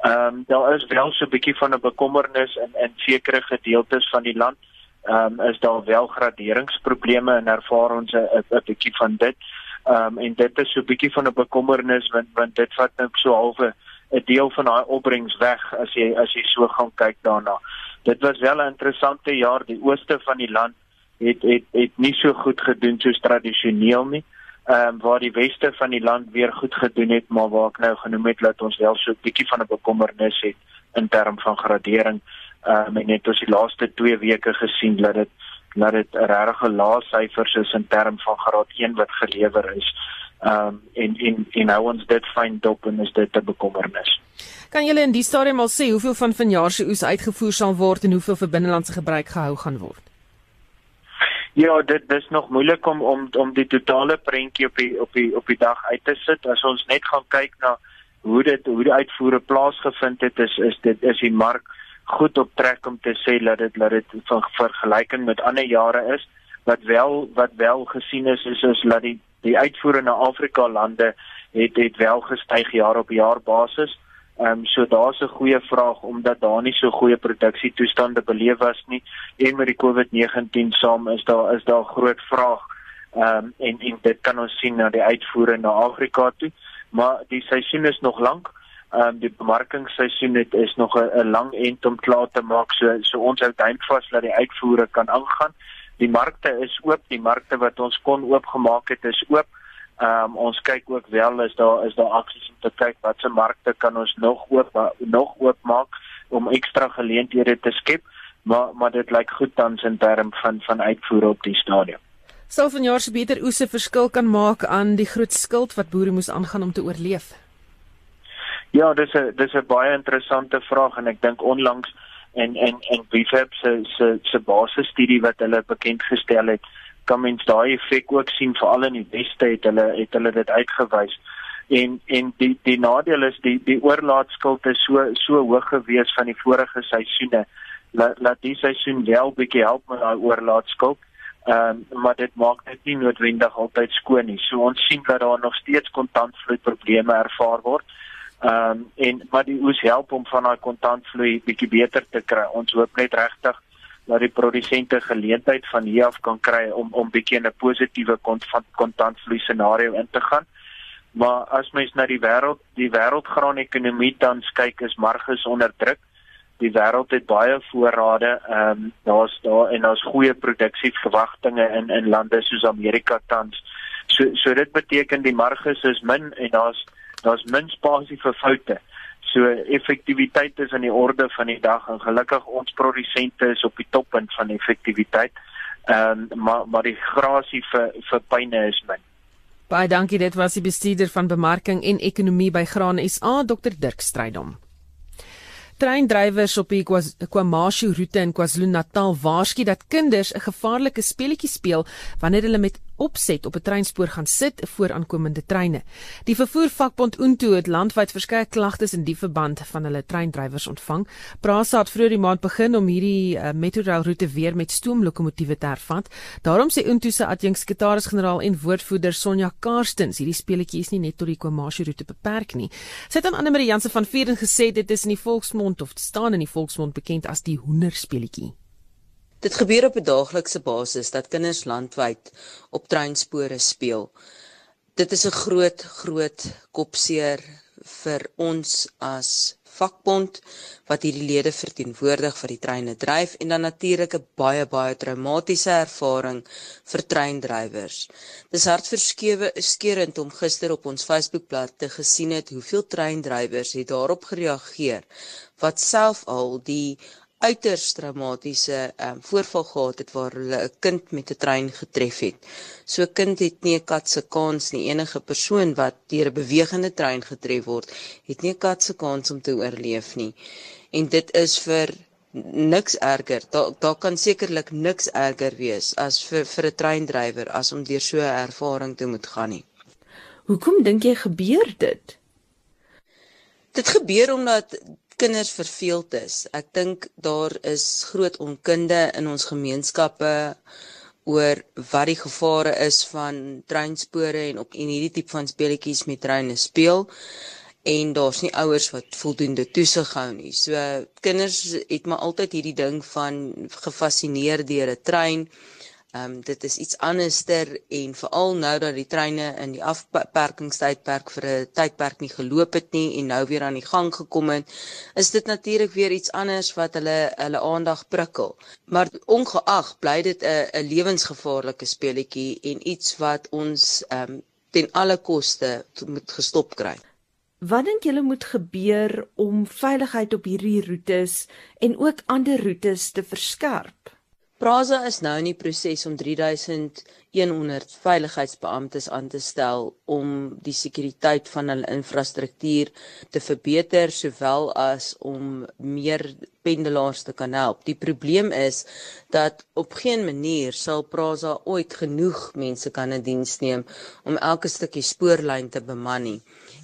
Ehm um, daar is wel so 'n bietjie van 'n bekommernis in in sekere gedeeltes van die land. Ehm um, is daar wel graderingsprobleme en ervaar ons 'n bietjie van dit. Ehm um, en dit is so 'n bietjie van 'n bekommernis want want dit vat nou so halfe 'n deel van daai opbrengs weg as jy as jy so gaan kyk daarna. Dit was wel 'n interessante jaar die ooste van die land het het het nie so goed gedoen soos tradisioneel nie. Ehm um, waar die weste van die land weer goed gedoen het, maar waar ek nou genoem het dat ons wel so 'n bietjie van 'n bekommernis het in terme van gradering. Ehm um, en net ons die laaste 2 weke gesien dat dit dat dit 'n regte lae syfers is in terme van graad 1 wat gelewer is. Ehm um, en en en nou ons dit fyn dop en is dit 'n bekommernis. Kan julle in die stadium al sê hoeveel van vanjaar se oes uitgevoer sal word en hoeveel vir binnelandse gebruik gehou gaan word? Ja, dit dis nog moeilik om om om die totale prentjie op die op die op die dag uit te sit. As ons net gaan kyk na hoe dit hoe die uitvoere plaasgevind het, is is dit is die mark goed op trek om te sê dat dit dat dit van vergelyking met ander jare is. Wat wel wat wel gesien is is is dat die die uitvoere na Afrika lande het het wel gestyg jaar op jaar basis. Ehm um, so daar's 'n goeie vraag omdat daar nie so goeie produksietoestande beleef was nie en met die COVID-19 saam is daar is daar groot vraag. Ehm um, en en dit kan ons sien na die uitvoere na Afrika toe, maar die seisoen is nog lank. Ehm um, die bemarkingsseisoen het is nog 'n lang end om klaar te maak so so ons hou duim vas dat die uitvoere kan aangaan. Die markte is oop, die markte wat ons kon oopgemaak het is oop. Ehm um, ons kyk ook wel is daar is daar aksies om te kyk watse markte kan ons nog oop nog oopmaak om ekstra geleenthede te skep, maar maar dit lyk goed tans in terme van van uitvoer op die stadium. Sou van jaar se beter oese verskil kan maak aan die groot skuld wat boere moes aangaan om te oorleef. Ja, dis 'n dis 'n baie interessante vraag en ek dink onlangs en en en Wefab se se se basisstudie wat hulle bekend gestel het kan mens daai effek ook sien veral in die weste het hulle het hulle dit uitgewys. En en die die nadeel is die die oorlaatskuld is so so hoog gewees van die vorige seisoene laat laat die seisoen wel bietjie help met daai oorlaatskuld. Ehm um, maar dit maak dit nie noodwendig altyd skoon nie. So ons sien dat daar nog steeds kontantvloei probleme ervaar word. Ehm um, en maar die oes help om van daai kontantvloei bietjie beter te kry. Ons hoop net regtig dat die produsente geleentheid van hier af kan kry om om bietjie 'n positiewe kont van kontantvloei scenario in te gaan. Maar as mens na die wêreld, die wêreldgraanekonomie tans kyk, is marges onder druk. Die wêreld het baie voorrade, ehm um, daar's daar en daar's goeie produksieverwagtinge in in lande soos Amerika tans. So so dit beteken die marges is min en daar's daar's min spasie vir foute. So effektiwiteit is aan die orde van die dag en gelukkig ons produsente is op die toppunt van effektiwiteit. Ehm um, maar maar die grasie vir vir pyne is min. Baie dankie dit was die bestuurder van bemarking en ekonomie by Graan SA Dr Dirk Strydom. Treindrywers op die KwaMashu roete in KwaZulu-Natal waarsku dat kinders 'n gevaarlike speletjie speel wanneer hulle met opset op 'n treinspoor gaan sit voor aankomende treine. Die vervoervakbond Unto het landwyd verskeie klagtes in die verband van hulle treindrywers ontvang. Prasa het vroeër die maand begin om hierdie uh, Metrorail roete weer met stoomlokomotiewe te hervat. Daarom sê Unto se adjunksekretaris-generaal en woordvoerder Sonja Karstens, hierdie speletjie is nie net tot die KwaMashu roete beperk nie. Sy het aan Anne Marie Jansen van Vieren gesê dit is in die volksmond of staan in die volksmond bekend as die hoenderspeletjie. Dit gebeur op 'n daaglikse basis dat kinders landwyd op treinspore speel. Dit is 'n groot groot kopseer vir ons as vakbond wat hierdie lede verteenwoordig vir die treine dryf en dan natuurlik 'n baie baie traumatiese ervaring vir treindrywers. Dis hartverskewe skeurend om gister op ons Facebookblad te gesien het hoeveel treindrywers het daarop gereageer wat self al die uiters traumatiese um, voorval gehad het waar hulle 'n kind met 'n trein getref het. So 'n kind het nie 'n kat se kans nie. Enige persoon wat deur 'n bewegende trein getref word, het nie 'n kat se kans om te oorleef nie. En dit is vir niks erger. Daar daar kan sekerlik niks erger wees as vir vir 'n treindrywer as om deur so 'n ervaring te moet gaan nie. Hoekom dink jy gebeur dit? Dit gebeur omdat kinders verveeld is. Ek dink daar is groot onkunde in ons gemeenskappe oor wat die gevare is van treinspore en op en hierdie tipe van speletjies met treine speel en daar's nie ouers wat voldoende toesig hou nie. So kinders het maar altyd hierdie ding van gefassineer deur 'n trein. Ehm um, dit is iets anderster en veral nou dat die treine in die afperkingstydperk vir 'n tydperk nie geloop het nie en nou weer aan die gang gekom het, is dit natuurlik weer iets anders wat hulle hulle aandag prikkel. Maar ongeag bly dit 'n 'n lewensgevaarlike speletjie en iets wat ons ehm um, ten alle koste moet gestop kry. Wat dink julle moet gebeur om veiligheid op hierdie roetes en ook ander roetes te verskerp? Praza is nou in die proses om 3100 veiligheidsbeamptes aan te stel om die sekuriteit van hulle infrastruktuur te verbeter sowel as om meer pendelaars te kan help. Die probleem is dat op geen manier sal Praza ooit genoeg mense kan in diens neem om elke stukkie spoorlyn te beman nie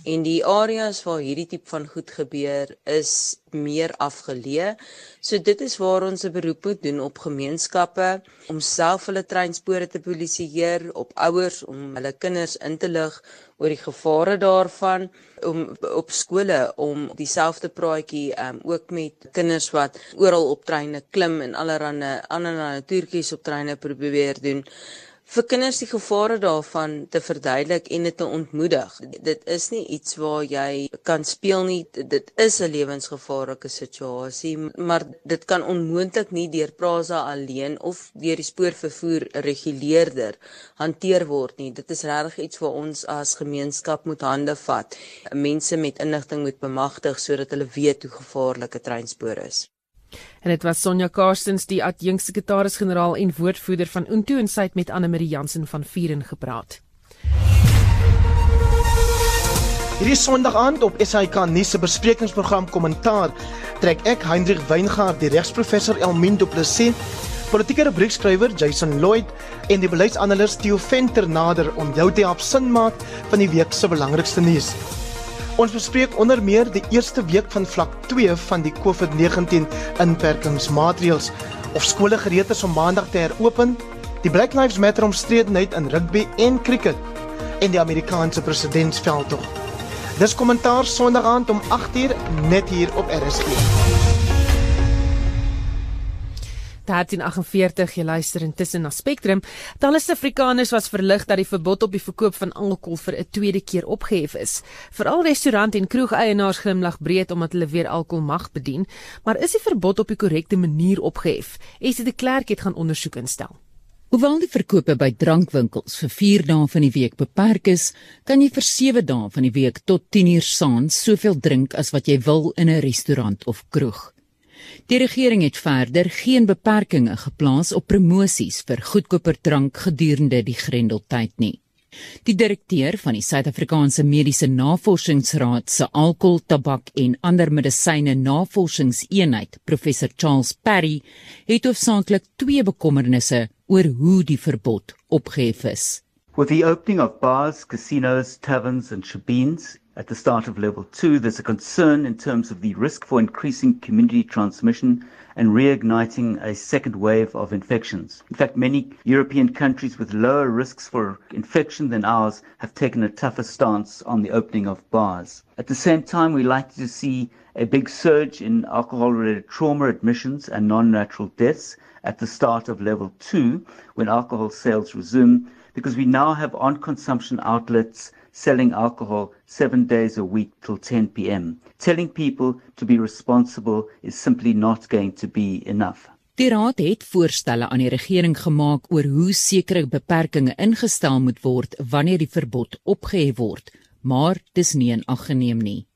en die areas waar hierdie tipe van goed gebeur is meer afgeleë. So dit is waar ons 'n beroep moet doen op gemeenskappe om self hulle treinspore te polisieer, op ouers om hulle kinders in te lig oor die gevare daarvan om op skole om dieselfde praatjie um, ook met kinders wat oral op treine klim en allerlei ander natuurtjies op treine probeer doen vir kinders die gevare daarvan te verduidelik en dit te ontmoedig. Dit is nie iets waar jy kan speel nie. Dit is 'n lewensgevaarlike situasie, maar dit kan onmoontlik nie deur Prasa alleen of deur die spoorvervoer reguleerder hanteer word nie. Dit is regtig iets wat ons as gemeenskap moet hande vat. Mense met inligting moet bemagtig sodat hulle weet hoe gevaarlik 'n treinspore is. En dit was Sonja Karstens, die adjunksekretaris-generaal en woordvoerder van Unto en sy het met Anne Marie Jansen van Vieren gepraat. Hierdie Sondag aand op SAK nuus se besprekingsprogram Kommentaar trek ek Hendrik Weingart, die regsprofessor Elmin Du Plessis, politieke rubriekskrywer Jason Lloyd en die beleidsanalis Theo Venter nader om jou te help sin maak van die week se belangrikste nuus. Ons bespreek onder meer die eerste week van vlak 2 van die COVID-19 inperkingsmaatreëls of skole gereed is om maandag te heropen, die Black Lives Matter omstredenheid in rugby en cricket en die Amerikaanse presidentsveldtog. Dis kommentaar Sondag aand om 8uur net hier op RSG. 1348 jy luister intussen na Spectrum. Talle Suid-Afrikaners was verlig dat die verbod op die verkoop van alkohol vir 'n tweede keer opgehef is. Veral restaurant en kroegeienaars glimlag breed omdat hulle weer alkohol mag bedien, maar is die verbod op die korrekte manier opgehef? Esie de Klerk het gaan ondersoek instel. Hoewel die verkope by drankwinkels vir 4 dae van die week beperk is, kan jy vir 7 dae van die week tot 10uur saans soveel drink as wat jy wil in 'n restaurant of kroeg. Die regering het verder geen beperkings geplaas op promosies vir goedkoper drank gedurende die Grendeltyd nie. Die direkteur van die Suid-Afrikaanse Mediese Navorsingsraad se alkohol, tabak en ander medisyne navorsingseenheid, professor Charles Perry, het hoofsaaklik twee bekommernisse oor hoe die verbod opgehef is. With the opening of bars, casinos, taverns, and shebeens at the start of level two, there's a concern in terms of the risk for increasing community transmission and reigniting a second wave of infections. In fact, many European countries with lower risks for infection than ours have taken a tougher stance on the opening of bars. At the same time, we like to see a big surge in alcohol related trauma admissions and non natural deaths at the start of level two when alcohol sales resume because we now have on consumption outlets selling alcohol seven days a week till 10 p.m. Telling people to be responsible is simply not going to be enough. Die raad het voorstelle aan die regering gemaak oor hoe sekere beperkings ingestel moet word wanneer die verbod opgehef word, maar dis nie in ag geneem nie.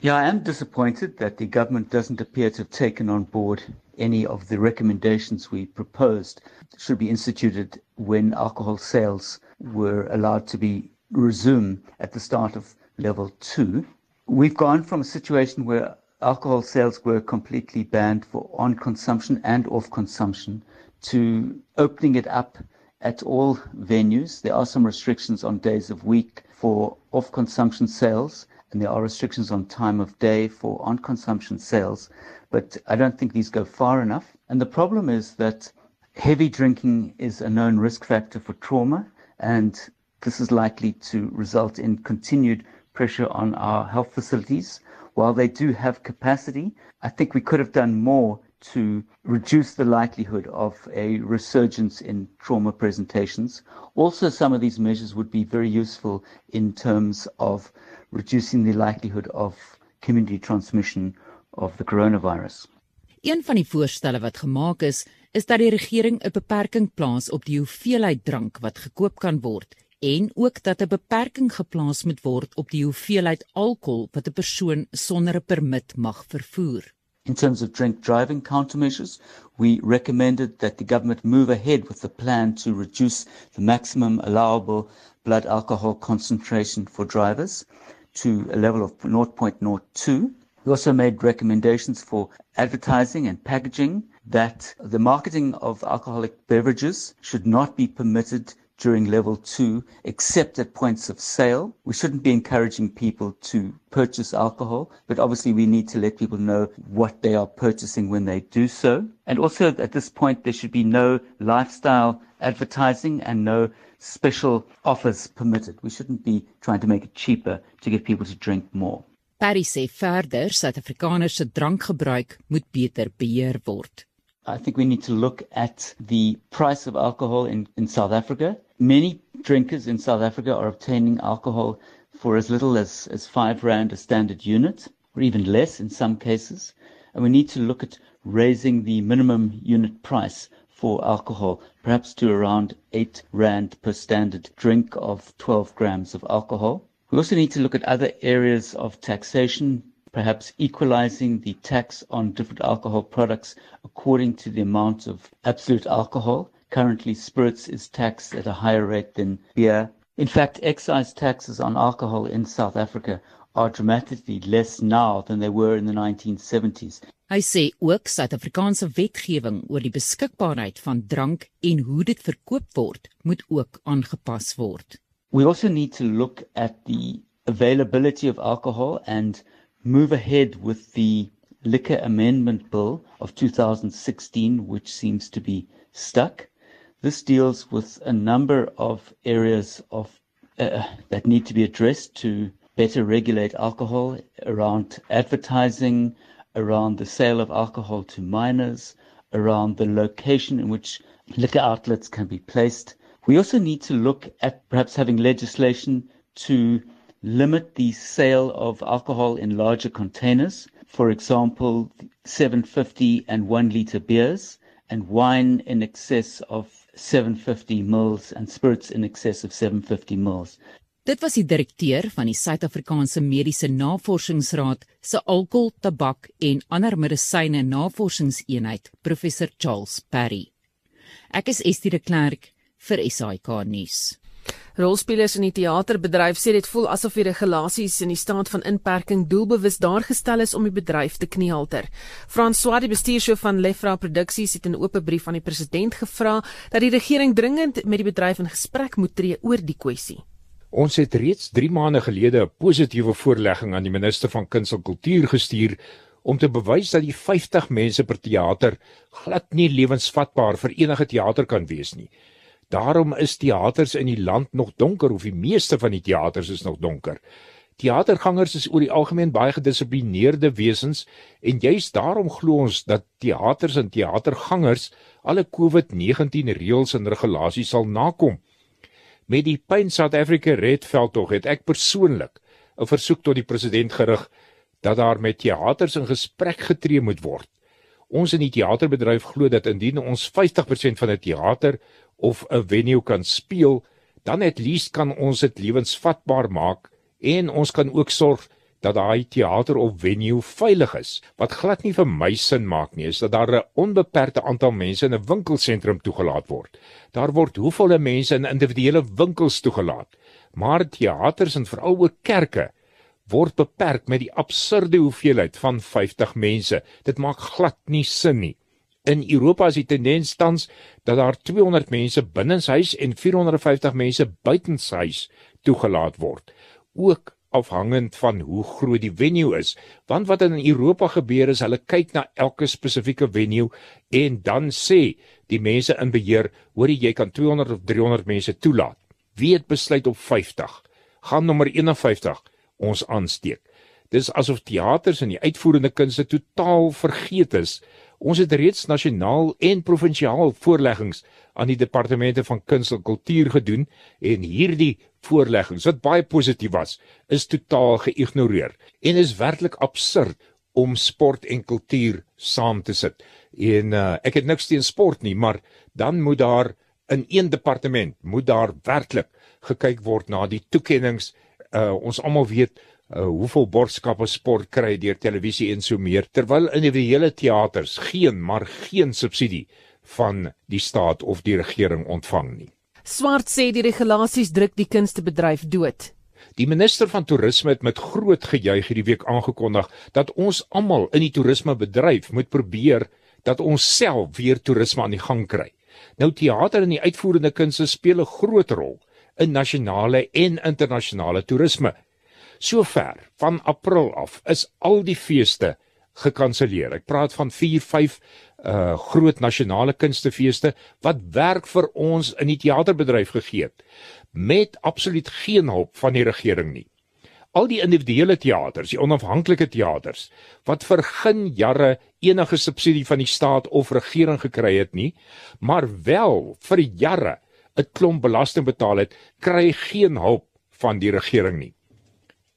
Yeah, I am disappointed that the government doesn't appear to have taken on board any of the recommendations we proposed should be instituted when alcohol sales were allowed to be resumed at the start of level two. We've gone from a situation where alcohol sales were completely banned for on consumption and off consumption to opening it up at all venues. There are some restrictions on days of week for off consumption sales, and there are restrictions on time of day for on consumption sales. But I don't think these go far enough. And the problem is that heavy drinking is a known risk factor for trauma, and this is likely to result in continued pressure on our health facilities. While they do have capacity, I think we could have done more to reduce the likelihood of a resurgence in trauma presentations. Also, some of these measures would be very useful in terms of reducing the likelihood of community transmission of the coronavirus. Een van die voorstelle wat gemaak is, is dat die regering 'n beperking plaas op die hoeveelheid drank wat gekoop kan word en ook dat 'n beperking geplaas moet word op die hoeveelheid alkohol wat 'n persoon sonder 'n permit mag vervoer. In terms of drink driving countermeasures, we recommended that the government move ahead with the plan to reduce the maximum allowable blood alcohol concentration for drivers to a level of 0.02. We also made recommendations for advertising and packaging that the marketing of alcoholic beverages should not be permitted during level two, except at points of sale. We shouldn't be encouraging people to purchase alcohol, but obviously we need to let people know what they are purchasing when they do so. And also at this point, there should be no lifestyle advertising and no special offers permitted. We shouldn't be trying to make it cheaper to get people to drink more. Perry sê verder Suid-Afrikaners se drankgebruik moet beter beheer word. I think we need to look at the price of alcohol in, in South Africa. Many drinkers in South Africa are obtaining alcohol for as little as, as five rand a standard unit, or even less in some cases. And we need to look at raising the minimum unit price for alcohol, perhaps to around eight rand per standard drink of 12 grams of alcohol. We also need to look at other areas of taxation, perhaps equalizing the tax on different alcohol products according to the amount of absolute alcohol. Currently, spirits is taxed at a higher rate than beer. In fact, excise taxes on alcohol in South Africa are dramatically less now than they were in the 1970s. Hy sê ook Suid-Afrikaanse wetgewing oor die beskikbaarheid van drank en hoe dit verkoop word, moet ook aangepas word. We also need to look at the availability of alcohol and move ahead with the Liquor Amendment Bill of 2016, which seems to be stuck. This deals with a number of areas of uh, that need to be addressed to better regulate alcohol around advertising, around the sale of alcohol to minors, around the location in which liquor outlets can be placed. We also need to look at perhaps having legislation to limit the sale of alcohol in larger containers, for example, 750 and 1 liter beers, and wine in excess of 750 mils and spirits in excess of 750 mils. Dit was die direkteur van die Suid-Afrikaanse Mediese Navorsingsraad se alkohol, tabak en ander medisyne navorsingseenheid, professor Charles Perry. Ek is Estie de Klerk vir SAK nuus. Rolspelers in die teaterbedryf sê dit voel asof die regulasies in die staat van inperking doelbewus daar gestel is om die bedryf te knielter. François die bestuurshoof van Lefra Produksies het in 'n oop brief aan die president gevra dat die regering dringend met die bedryf in gesprek moet tree oor die kwessie. Ons het reeds 3 maande gelede 'n positiewe voorlegging aan die minister van Kuns en Kultuur gestuur om te bewys dat die 50 mense per teater glad nie lewensvatbaar vir enige teater kan wees nie. Daarom is teaters in die land nog donker of die meeste van die teaters is nog donker. Teatergangers is oor die algemeen baie gedissiplineerde wesens en juis daarom glo ons dat teaters en teatergangers alle COVID-19 reëls en regulasies sal nakom. Met die Pain South Africa Red veldtog het ek persoonlik 'n versoek tot die president gerig dat daar met teaters in gesprek getree moet word. Ons in die teaterbedryf glo dat indien ons 50% van 'n teater of 'n venue kan speel, dan het least kan ons dit lewensvatbaar maak en ons kan ook sorg dat daai teater of venue veilig is. Wat glad nie vir my sin maak nie, is dat daar 'n onbeperkte aantal mense in 'n winkelsentrum toegelaat word. Daar word hoeveel mense in individuele winkels toegelaat. Maar teaters en veral ook kerke word beperk met die absurde hoeveelheid van 50 mense. Dit maak glad nie sin nie. In Europa is die tendens tans dat daar 200 mense binnenshuis en 450 mense buitenshuis toegelaat word. Ook afhangend van hoe groot die venue is. Want wat in Europa gebeur is hulle kyk na elke spesifieke venue en dan sê die mense in beheer, hoor jy kan 200 of 300 mense toelaat. Wie het besluit op 50? Gaan nommer 51 ons aansteek. Dis asof teaters en die uitvoerende kunste totaal vergeet is Ons het reeds nasionaal en provinsiaal voorleggings aan die departemente van kuns en kultuur gedoen en hierdie voorleggings wat baie positief was, is totaal geïgnoreer en is werklik absurd om sport en kultuur saam te sit. En uh, ek het niks teen sport nie, maar dan moet daar in een departement moet daar werklik gekyk word na die toekenninge. Uh, ons almal weet uh, hoeveel borgskappe sport kry deur televisie en so meer terwyl individuele teaters geen maar geen subsidie van die staat of die regering ontvang nie. Swart sê die regulasies druk die kunstebedryf dood. Die minister van toerisme het met groot gejuig hierdie week aangekondig dat ons almal in die toerismebedryf moet probeer dat ons self weer toerisme aan die gang kry. Nou teater en die uitvoerende kunste speel 'n groot rol in nasionale en internasionale toerisme. Sover van April af is al die feeste gekanselleer. Ek praat van 4, 5 uh groot nasionale kunstefeeste wat werk vir ons in die teaterbedryf gegee het met absoluut geen hulp van die regering nie. Al die individuele teaters, die onafhanklike teaters wat vir geen jare enige subsidie van die staat of regering gekry het nie, maar wel vir jare 'n klomp belasting betaal het, kry geen hulp van die regering nie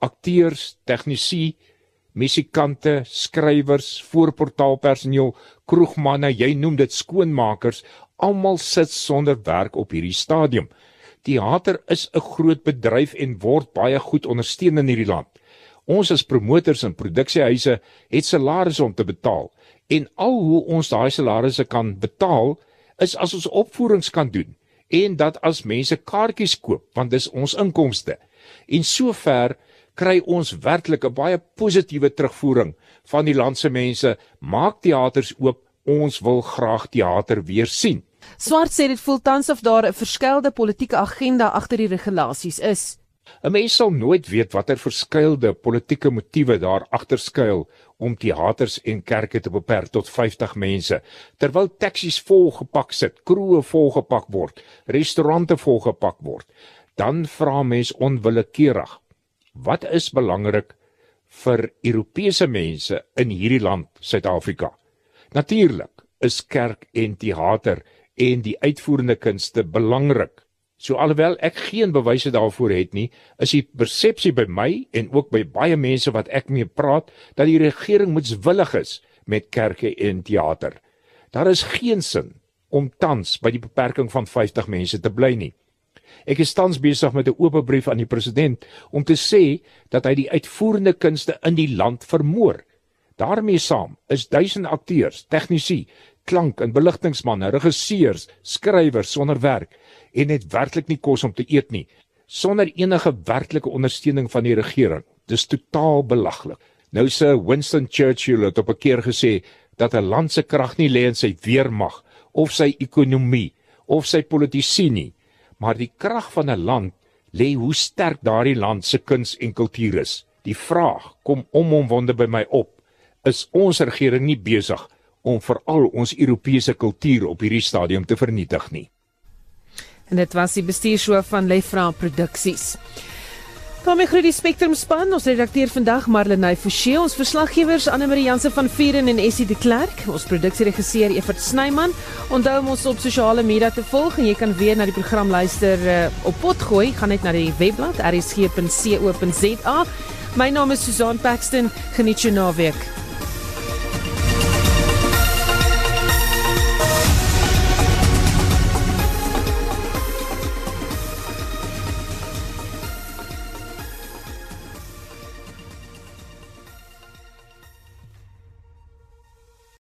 akteurs, tegnisi, musikante, skrywers, voorportaalpersoneel, kroegmanne, jy noem dit skoonmakers, almal sit sonder werk op hierdie stadium. Teater is 'n groot bedryf en word baie goed ondersteun in hierdie land. Ons as promotors en produksiehuise het salarisse om te betaal en al hoe ons daai salarisse kan betaal is as ons opvoerings kan doen en dat as mense kaartjies koop want dis ons inkomste. En sover kry ons werklik 'n baie positiewe terugvoering van die land se mense. Maak teaters oop, ons wil graag teater weer sien. Swart sê dit voel tans of daar 'n verskeidelde politieke agenda agter die regulasies is. 'n Mens sal nooit weet watter verskeidelde politieke motiewe daar agter skuil om teaters en kerke te beperk tot 50 mense, terwyl taksies volgepak sit, kroë volgepak word, restaurante volgepak word. Dan vra mens onwillekeurig, Wat is belangrik vir Europese mense in hierdie land, Suid-Afrika? Natuurlik is kerk en teater en die uitvoerende kunste belangrik. So alhoewel ek geen bewyse daarvoor het nie, is die persepsie by my en ook by baie mense wat ek mee praat dat die regering moetswillig is met kerke en teater. Daar is geen sin om tans by die beperking van 50 mense te bly nie. Ek is tans besig met 'n oop brief aan die president om te sê dat hy die uitvoerende kunste in die land vermoor. daarmee saam is duisende akteurs, tegnisi, klank en beligtingmanne, regisseurs, skrywers sonder werk en het werklik nie kos om te eet nie sonder enige werklike ondersteuning van die regering. Dis totaal belaglik. Nou sê Winston Churchill het op 'n keer gesê dat 'n land se krag nie lê in sy weermag of sy ekonomie of sy politici nie, maar die krag van 'n land lê hoe sterk daardie land se kuns en kultuur is. Die vraag kom om om wonde by my op. Is ons regering nie besig om veral ons Europese kultuur op hierdie stadium te vernietig nie? En dit was die bestuurshoof van Lefra Produksies. Daarmee groet die Spectrum span. Ons redakteur vandag Marlenae Forsie, ons verslaggewers Anne Marie Jansen van Vieren en Essie de Klerk, ons produksieregisseur Evert Snyman. Onthou om ons op sosiale media te volg en jy kan weer na die program luister uh, op Potgooi. Gaan net na die webblad rsg.co.za. My naam is Susan Paxton. Geniet jou naweek.